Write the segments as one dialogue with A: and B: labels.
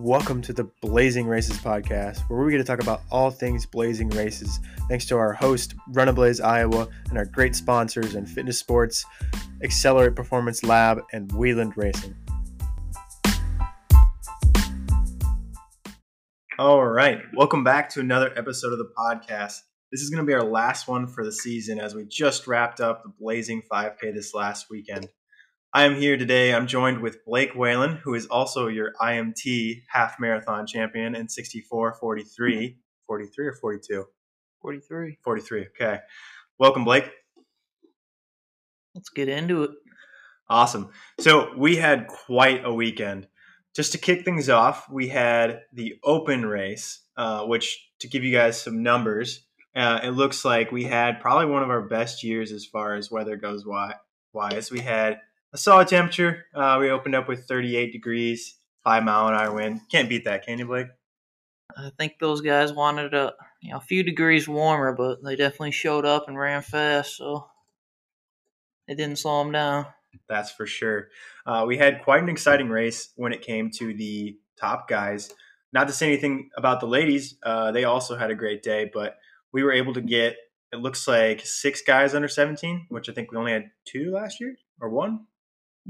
A: Welcome to the Blazing Races podcast, where we're going to talk about all things blazing races. Thanks to our host, Run a Blaze Iowa, and our great sponsors and fitness sports, Accelerate Performance Lab and Wieland Racing. All right, welcome back to another episode of the podcast. This is going to be our last one for the season as we just wrapped up the Blazing 5K this last weekend. I am here today. I'm joined with Blake Whalen, who is also your IMT half marathon champion in 64, 43. 43 or 42?
B: 43.
A: 43. Okay. Welcome, Blake.
B: Let's get into it.
A: Awesome. So we had quite a weekend. Just to kick things off, we had the open race, uh, which, to give you guys some numbers, uh, it looks like we had probably one of our best years as far as weather goes why wise. We had a solid temperature. Uh, we opened up with 38 degrees, five mile an hour wind. Can't beat that, can you, Blake?
B: I think those guys wanted a you know a few degrees warmer, but they definitely showed up and ran fast, so it didn't slow them down.
A: That's for sure. Uh, we had quite an exciting race when it came to the top guys. Not to say anything about the ladies, uh, they also had a great day, but we were able to get it looks like six guys under 17, which I think we only had two last year or one.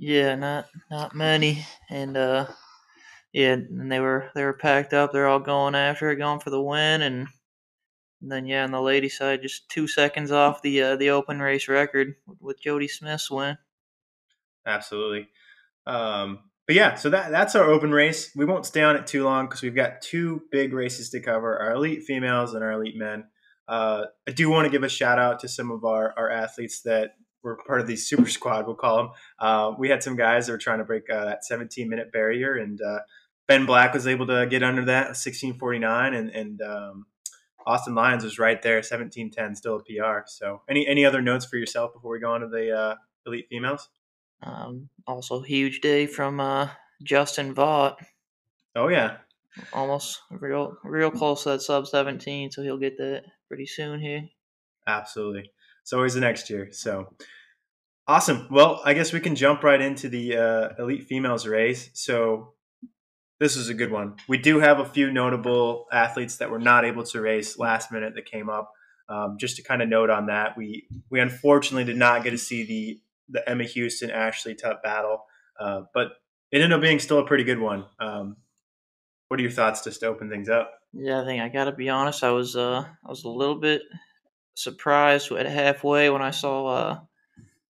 B: Yeah, not not many, and uh, yeah, and they were they were packed up. They're all going after it, going for the win, and, and then yeah, on the lady side, just two seconds off the uh, the open race record with Jody Smith's win.
A: Absolutely. Um, but yeah, so that that's our open race. We won't stay on it too long because we've got two big races to cover: our elite females and our elite men. Uh, I do want to give a shout out to some of our, our athletes that were part of the super squad, we'll call them. Uh, we had some guys that were trying to break uh, that 17 minute barrier, and uh, Ben Black was able to get under that 1649, and, and um, Austin Lyons was right there, 1710, still a PR. So, any any other notes for yourself before we go on to the uh, elite females?
B: Um, also, huge day from uh, Justin Vaught.
A: Oh yeah,
B: almost real real close to that sub 17, so he'll get that pretty soon here.
A: Absolutely. It's always the next year. So awesome. Well, I guess we can jump right into the uh, elite females race. So this is a good one. We do have a few notable athletes that were not able to race last minute that came up. Um, just to kind of note on that, we we unfortunately did not get to see the the Emma Houston Ashley Tutt battle, uh, but it ended up being still a pretty good one. Um, what are your thoughts just to open things up?
B: Yeah, I think I got to be honest. I was uh, I was a little bit surprised at halfway when I saw uh,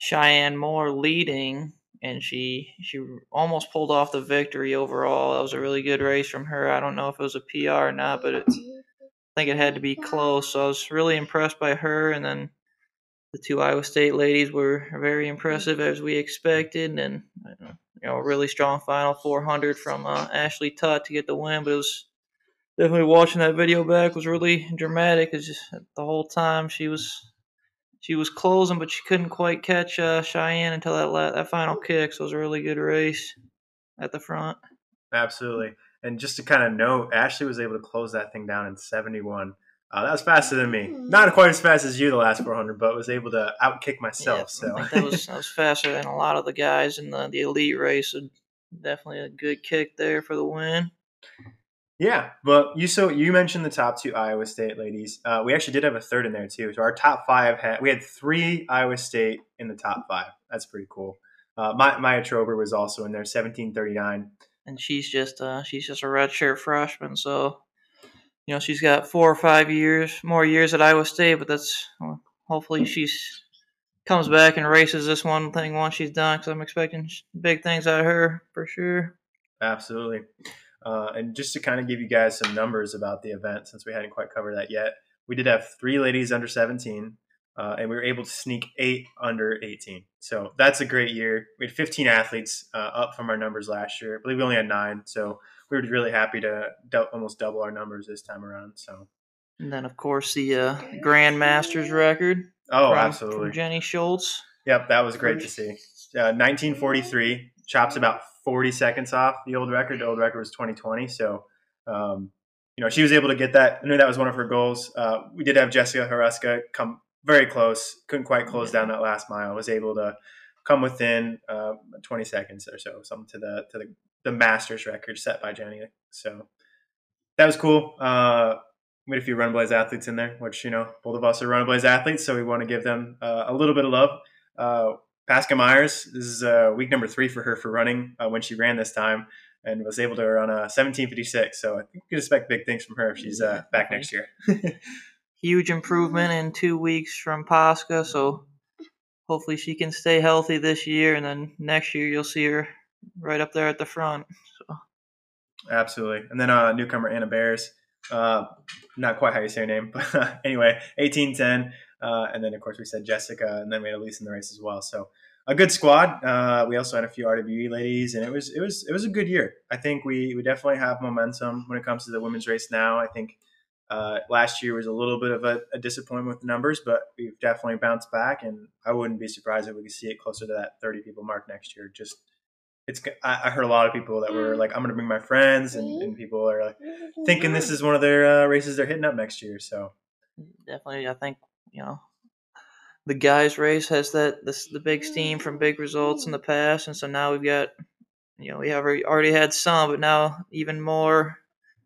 B: Cheyenne Moore leading, and she she almost pulled off the victory overall. That was a really good race from her. I don't know if it was a PR or not, but it's, I think it had to be close. So I was really impressed by her, and then the two Iowa State ladies were very impressive as we expected, and you know really strong final 400 from uh, Ashley Tutt to get the win, but it was definitely watching that video back was really dramatic. It's just the whole time she was she was closing, but she couldn't quite catch uh, Cheyenne until that la- that final kick. So it was a really good race at the front.
A: Absolutely, and just to kind of note, Ashley was able to close that thing down in seventy one. Uh, that was faster than me. Not quite as fast as you the last 400, but was able to outkick myself. Yeah, so
B: that was that was faster than a lot of the guys in the the elite race. So definitely a good kick there for the win.
A: Yeah, but you so you mentioned the top two Iowa State ladies. Uh, we actually did have a third in there too. So our top five had we had three Iowa State in the top five. That's pretty cool. Uh, Maya Trober was also in there, seventeen thirty nine.
B: And she's just uh, she's just a redshirt freshman, so you know she's got four or five years more years at Iowa State. But that's well, hopefully she's comes back and races this one thing once she's done because I'm expecting big things out of her for sure.
A: Absolutely. Uh, and just to kind of give you guys some numbers about the event, since we hadn't quite covered that yet, we did have three ladies under 17, uh, and we were able to sneak eight under 18. So that's a great year. We had 15 athletes uh, up from our numbers last year. I believe we only had nine, so we were really happy to do- almost double our numbers this time around. So,
B: and then of course the uh, Grand Masters record.
A: Oh, from, absolutely,
B: from Jenny Schultz.
A: Yep, that was great to see. 1943 uh, chops about 40 seconds off the old record. The old record was 2020. So, um, you know, she was able to get that. I knew that was one of her goals. Uh, we did have Jessica Haruska come very close, couldn't quite close down that last mile. Was able to come within uh, 20 seconds or so, something to the to the the Masters record set by Jenny. So that was cool. Uh, we had a few Run Blaze athletes in there, which you know both of us are Run Blaze athletes, so we want to give them uh, a little bit of love. Pasca Myers, this is uh, week number three for her for running uh, when she ran this time and was able to run a 1756. So I think we can expect big things from her if she's uh, back next year.
B: Huge improvement in two weeks from Pasca, so hopefully she can stay healthy this year, and then next year you'll see her right up there at the front. So.
A: Absolutely. And then uh, newcomer Anna Bears. Uh, not quite how you say her name, but anyway, 1810. Uh, and then, of course, we said Jessica, and then we had Elise in the race as well. So a good squad. Uh, we also had a few RWE ladies, and it was it was it was a good year. I think we we definitely have momentum when it comes to the women's race now. I think uh, last year was a little bit of a, a, disappointment with the numbers, but we've definitely bounced back, and I wouldn't be surprised if we could see it closer to that 30 people mark next year. Just it's I, I heard a lot of people that were like, I'm going to bring my friends, and, and people are like, thinking this is one of their uh, races they're hitting up next year. So
B: definitely, I think you know the guys race has that this the big steam from big results in the past, and so now we've got you know we have already had some, but now even more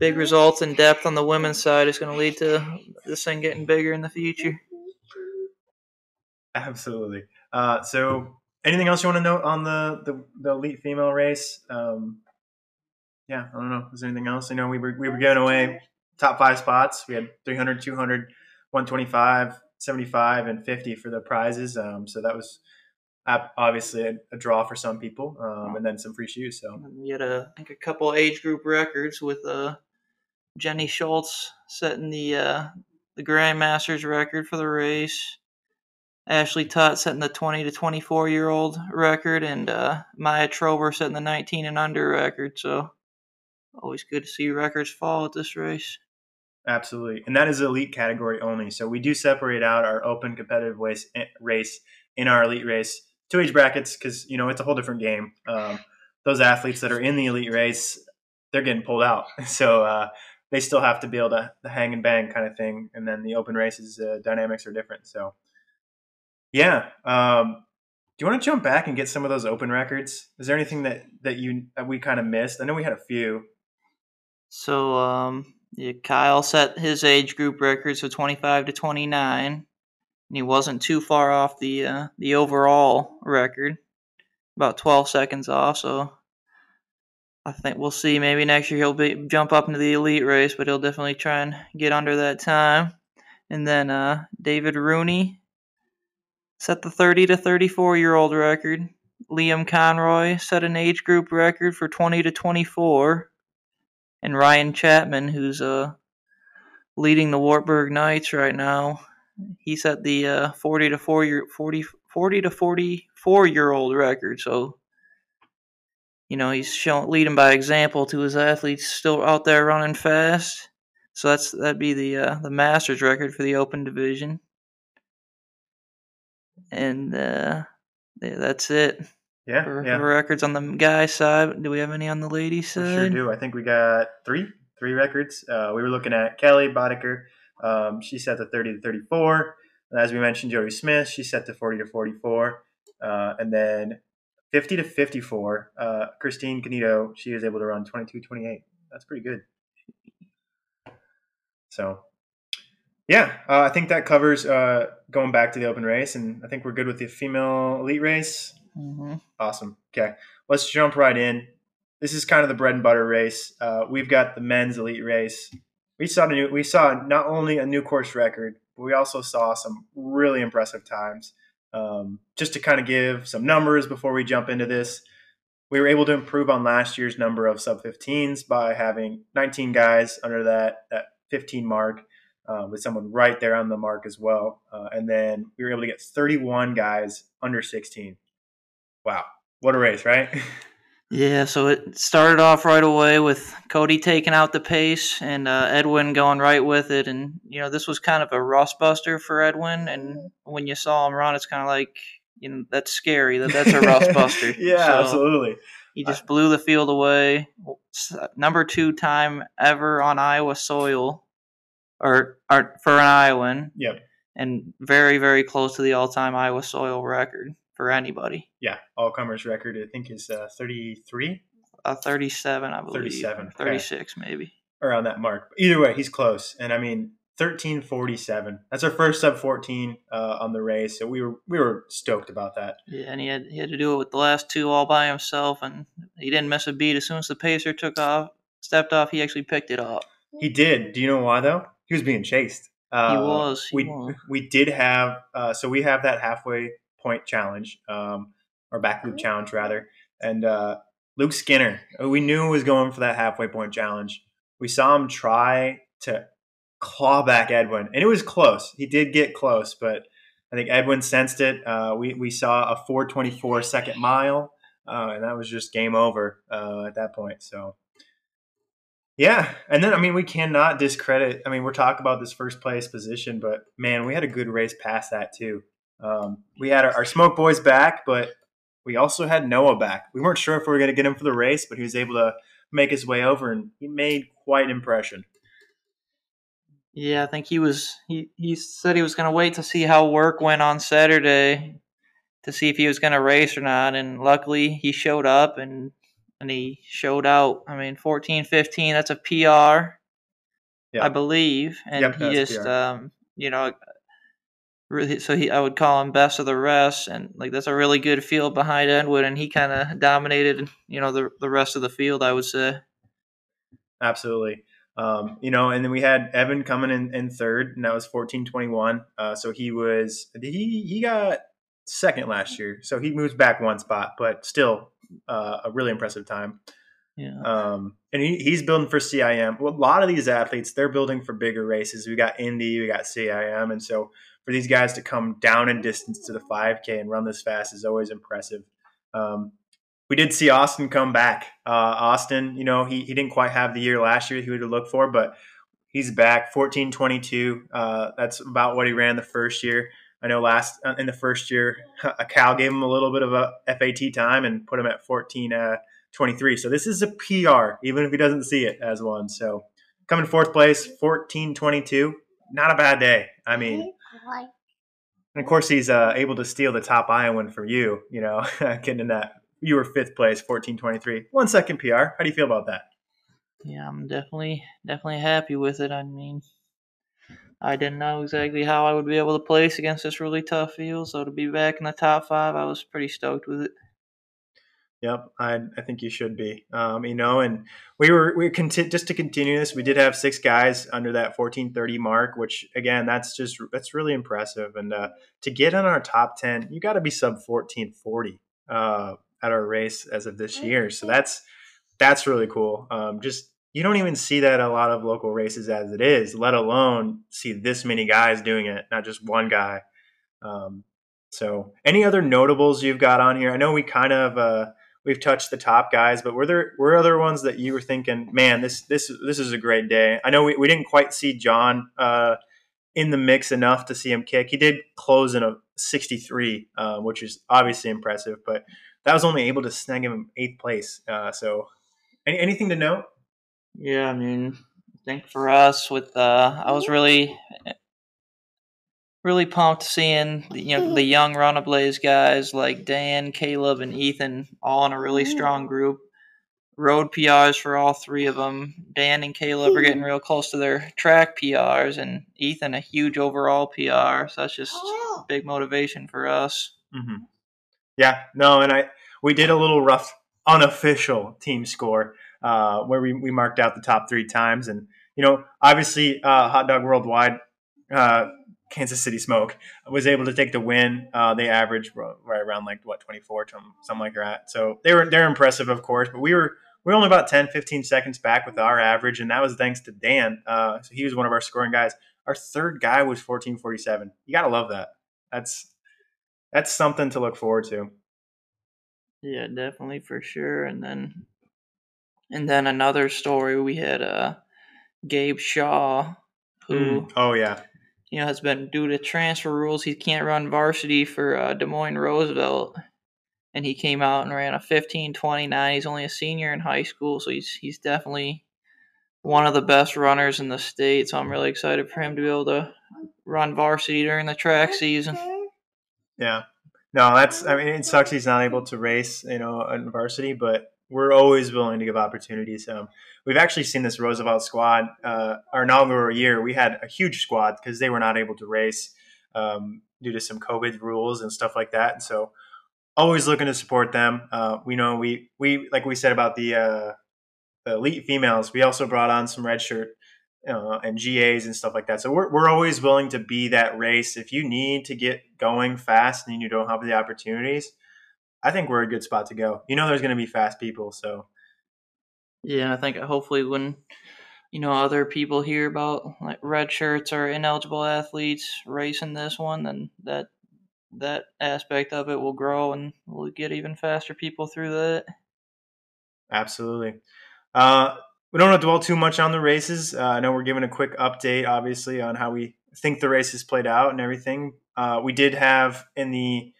B: big results and depth on the women's side is going to lead to this thing getting bigger in the future.
A: Absolutely. Uh, so, anything else you want to note on the the, the elite female race? Um, yeah, I don't know. Is there anything else? I know we were we were giving away top five spots. We had 300, 200, 125, 75, and 50 for the prizes. Um, so that was obviously a, a, draw for some people, um, and then some free shoes. So
B: we had a I think a couple age group records with uh, Jenny Schultz setting the uh, the Grandmasters record for the race. Ashley Tutt setting the 20 to 24 year old record, and uh, Maya Trover setting the 19 and under record. So always good to see records fall at this race.
A: Absolutely, and that is elite category only. So we do separate out our open competitive race eh, race in our elite race two age brackets because you know it's a whole different game. Um, those athletes that are in the elite race, they're getting pulled out. So uh, they still have to be able to hang and bang kind of thing. And then the open races uh, dynamics are different. So yeah, um, do you want to jump back and get some of those open records? Is there anything that that you that we kind of missed? I know we had a few.
B: So um, yeah, Kyle set his age group record, so twenty five to twenty nine, and he wasn't too far off the uh, the overall record, about twelve seconds off. So I think we'll see. Maybe next year he'll be jump up into the elite race, but he'll definitely try and get under that time. And then uh, David Rooney set the 30 to 34 year old record. Liam Conroy set an age group record for 20 to 24. And Ryan Chapman, who's uh, leading the Wartburg Knights right now, he set the uh, 40 to 4 year 40, 40 to 44 year old record. So you know, he's showing leading by example to his athletes still out there running fast. So that's that'd be the uh, the Masters record for the Open division, and uh, yeah, that's it.
A: Yeah,
B: for,
A: yeah.
B: For records on the guy side. Do we have any on the ladies side?
A: We sure do. I think we got three three records. Uh, we were looking at Kelly Boddicker. Um, she set the 30 to 34. And as we mentioned, Jody Smith, she set the 40 to 44. Uh, and then 50 to 54. Uh, Christine Canito, she was able to run 22 28. That's pretty good. So, yeah, uh, I think that covers uh, going back to the open race, and I think we're good with the female elite race.
B: Mm-hmm.
A: Awesome. Okay, let's jump right in. This is kind of the bread and butter race. Uh, we've got the men's elite race. We saw new, we saw not only a new course record, but we also saw some really impressive times. Um, just to kind of give some numbers before we jump into this, we were able to improve on last year's number of sub 15s by having 19 guys under that that 15 mark, uh, with someone right there on the mark as well. Uh, and then we were able to get 31 guys under 16. Wow, what a race, right?
B: Yeah, so it started off right away with Cody taking out the pace and uh, Edwin going right with it. And, you know, this was kind of a rust buster for Edwin. And when you saw him run, it's kind of like, you know, that's scary that that's a rust buster.
A: yeah, so absolutely.
B: He just blew the field away. Number two time ever on Iowa soil, or, or for an Iowan.
A: Yep.
B: And very, very close to the all time Iowa soil record for anybody.
A: Yeah, all comers record I think is uh, 33.
B: a 37, I believe.
A: 37, okay.
B: 36 maybe.
A: around that mark. Either way, he's close. And I mean, thirteen forty seven. That's our first sub fourteen uh, on the race, so we were we were stoked about that.
B: Yeah, and he had he had to do it with the last two all by himself, and he didn't miss a beat. As soon as the pacer took off, stepped off, he actually picked it up.
A: He did. Do you know why though? He was being chased. Uh,
B: He was. He
A: we
B: was.
A: we did have uh, so we have that halfway point challenge, um, or back loop challenge rather, and uh, Luke Skinner. uh, We knew was going for that halfway point challenge. We saw him try to claw back Edwin, and it was close. He did get close, but I think Edwin sensed it. Uh, we we saw a 424 second mile, uh, and that was just game over uh, at that point. So. Yeah, and then I mean we cannot discredit. I mean we're talking about this first place position, but man, we had a good race past that too. Um, we had our, our smoke boys back, but we also had Noah back. We weren't sure if we were going to get him for the race, but he was able to make his way over, and he made quite an impression.
B: Yeah, I think he was. He he said he was going to wait to see how work went on Saturday to see if he was going to race or not, and luckily he showed up and and he showed out. I mean, fourteen fifteen. That's a PR,
A: Yeah.
B: I believe, and
A: Yep,
B: he just um you know really so he I would call him best of the rest, and like that's a really good field behind Edwin, and he kind of dominated you know the the rest of the field. I would say.
A: Absolutely. Um, you know, and then we had Evan coming in, in third, and that was fourteen twenty one. Uh, so he was he he got second last year, so he moves back one spot, but still uh, a really impressive time.
B: Yeah.
A: Um, and he, he's building for CIM. Well, a lot of these athletes, they're building for bigger races. We got Indy, we got CIM. And so for these guys to come down in distance to the 5K and run this fast is always impressive. Um, we did see Austin come back. Uh, Austin, you know, he, he didn't quite have the year last year he would have looked for, but he's back 14 22. Uh, that's about what he ran the first year. I know last uh, in the first year, a Cal gave him a little bit of a FAT time and put him at 14 uh, 23. So this is a PR, even if he doesn't see it as one. So coming fourth place, 14 22. Not a bad day. I mean, and of course, he's uh, able to steal the top Iowan from you, you know, getting in that. You were fifth place, fourteen twenty three, one second PR. How do you feel about that?
B: Yeah, I'm definitely definitely happy with it. I mean, I didn't know exactly how I would be able to place against this really tough field, so to be back in the top five, I was pretty stoked with it.
A: Yep, I, I think you should be. Um, you know, and we were we conti- just to continue this. We did have six guys under that fourteen thirty mark, which again, that's just that's really impressive. And uh, to get in our top ten, you got to be sub fourteen forty uh, at our race as of this year. So that's that's really cool. Um, just you don't even see that a lot of local races as it is, let alone see this many guys doing it, not just one guy. Um, so, any other notables you've got on here? I know we kind of uh, we've touched the top guys, but were there were other ones that you were thinking, man, this this this is a great day? I know we, we didn't quite see John uh, in the mix enough to see him kick. He did close in a 63, uh, which is obviously impressive, but that was only able to snag him eighth place. Uh, so, any, anything to note?
B: Yeah, I mean, I think for us, with uh, I was really, really pumped seeing the, you know the young Run Blaze guys like Dan, Caleb, and Ethan all in a really strong group. Road PRs for all three of them. Dan and Caleb are getting real close to their track PRs, and Ethan a huge overall PR. So that's just big motivation for us.
A: Mm-hmm. Yeah, no, and I we did a little rough unofficial team score uh, where we, we marked out the top three times, and you know, obviously, uh, Hot Dog Worldwide, uh, Kansas City Smoke was able to take the win. Uh, they averaged right around like what 24, to something like that. So they were they're impressive, of course, but we were we were only about 10, 15 seconds back with our average, and that was thanks to Dan. Uh, so he was one of our scoring guys. Our third guy was fourteen forty seven. You gotta love that. That's that's something to look forward to.
B: Yeah, definitely for sure. And then, and then another story we had uh, Gabe Shaw, who
A: Mm. Oh yeah,
B: you know has been due to transfer rules he can't run varsity for uh, Des Moines Roosevelt, and he came out and ran a fifteen twenty nine. He's only a senior in high school, so he's he's definitely one of the best runners in the state. So I'm really excited for him to be able to run varsity during the track season.
A: yeah. No, that's. I mean, it sucks he's not able to race, you know, in varsity, but we're always willing to give opportunities. Um, we've actually seen this Roosevelt squad. Uh, our inaugural year, we had a huge squad because they were not able to race um, due to some COVID rules and stuff like that. And so, always looking to support them. Uh, we know we we like we said about the, uh, the elite females. We also brought on some red shirt uh, and GAs and stuff like that. So we're, we're always willing to be that race. If you need to get going fast and you don't have the opportunities, I think we're a good spot to go. You know, there's going to be fast people. So,
B: yeah, I think hopefully when you know other people hear about like red shirts or ineligible athletes racing this one, then that that aspect of it will grow and we'll get even faster people through that.
A: Absolutely. Uh, we don't want to dwell too much on the races. Uh, I know we're giving a quick update, obviously, on how we think the race races played out and everything. Uh, we did have in the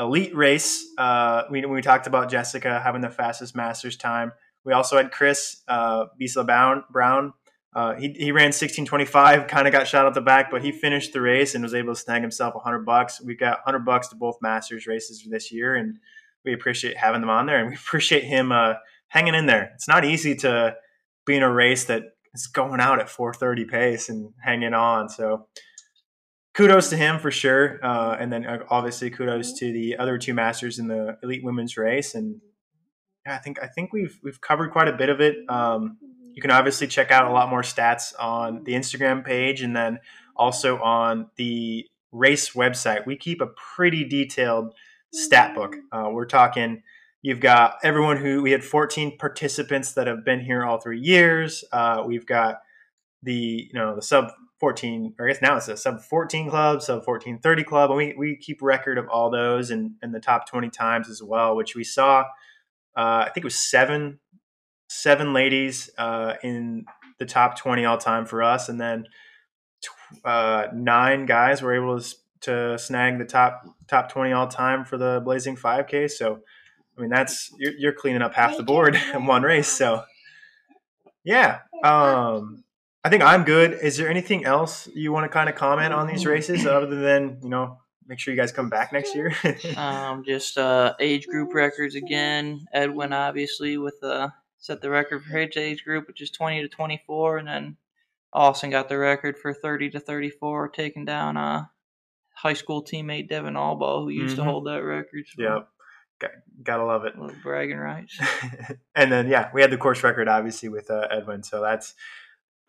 A: elite race, uh, we, we talked about Jessica having the fastest Masters time. We also had Chris uh. Brown. Uh, he, he ran 1625, kind of got shot out the back, but he finished the race and was able to snag himself 100 bucks. We've got 100 bucks to both Masters races this year, and we appreciate having them on there, and we appreciate him uh, hanging in there. It's not easy to be in a race that is going out at 430 pace and hanging on. So kudos to him for sure. Uh, and then uh, obviously kudos to the other two masters in the elite women's race. And yeah, I think, I think we've, we've covered quite a bit of it. Um, you can obviously check out a lot more stats on the Instagram page and then also on the race website. We keep a pretty detailed stat book. Uh, we're talking You've got everyone who we had 14 participants that have been here all three years. Uh, we've got the you know the sub 14, or I guess now it's a sub 14 club, sub 14 30 club, and we, we keep record of all those and, and the top 20 times as well, which we saw. Uh, I think it was seven seven ladies uh, in the top 20 all time for us, and then uh, nine guys were able to, to snag the top top 20 all time for the Blazing 5K. So I mean, that's you're, you're cleaning up half the board in one race. So, yeah, um, I think I'm good. Is there anything else you want to kind of comment on these races other than you know make sure you guys come back next year?
B: um, just uh, age group records again. Edwin obviously with uh, set the record for his age group, which is 20 to 24, and then Austin got the record for 30 to 34, taking down uh high school teammate Devin Albo, who used mm-hmm. to hold that record.
A: So. Yep. Gotta love it.
B: bragging rights.
A: and then yeah, we had the course record obviously with uh, Edwin, so that's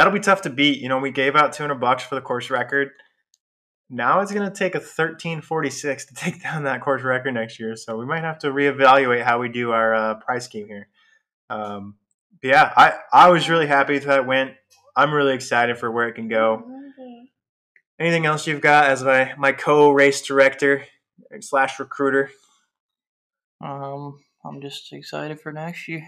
A: that'll be tough to beat. You know, we gave out 200 bucks for the course record. Now it's going to take a 1346 to take down that course record next year, so we might have to reevaluate how we do our uh, price scheme here. Um, yeah, I I was really happy with how went. I'm really excited for where it can go. Anything else you've got as my my co race director slash recruiter?
B: Um, I'm just excited for next year.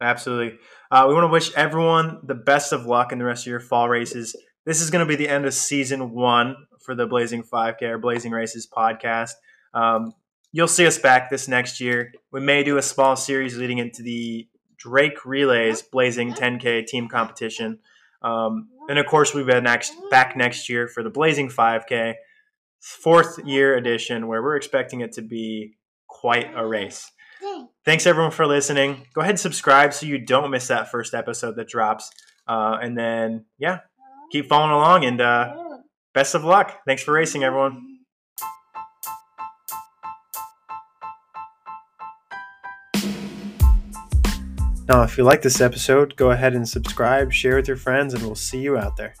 A: Absolutely. Uh, we want to wish everyone the best of luck in the rest of your fall races. This is going to be the end of season one for the Blazing 5K or Blazing Races podcast. Um, you'll see us back this next year. We may do a small series leading into the Drake Relays Blazing 10K team competition. Um, and of course, we'll be next, back next year for the Blazing 5K, fourth year edition, where we're expecting it to be quite a race. Thanks everyone for listening. Go ahead and subscribe so you don't miss that first episode that drops. Uh, and then, yeah, keep following along and uh, best of luck. Thanks for racing, everyone. Now, if you like this episode, go ahead and subscribe, share with your friends, and we'll see you out there.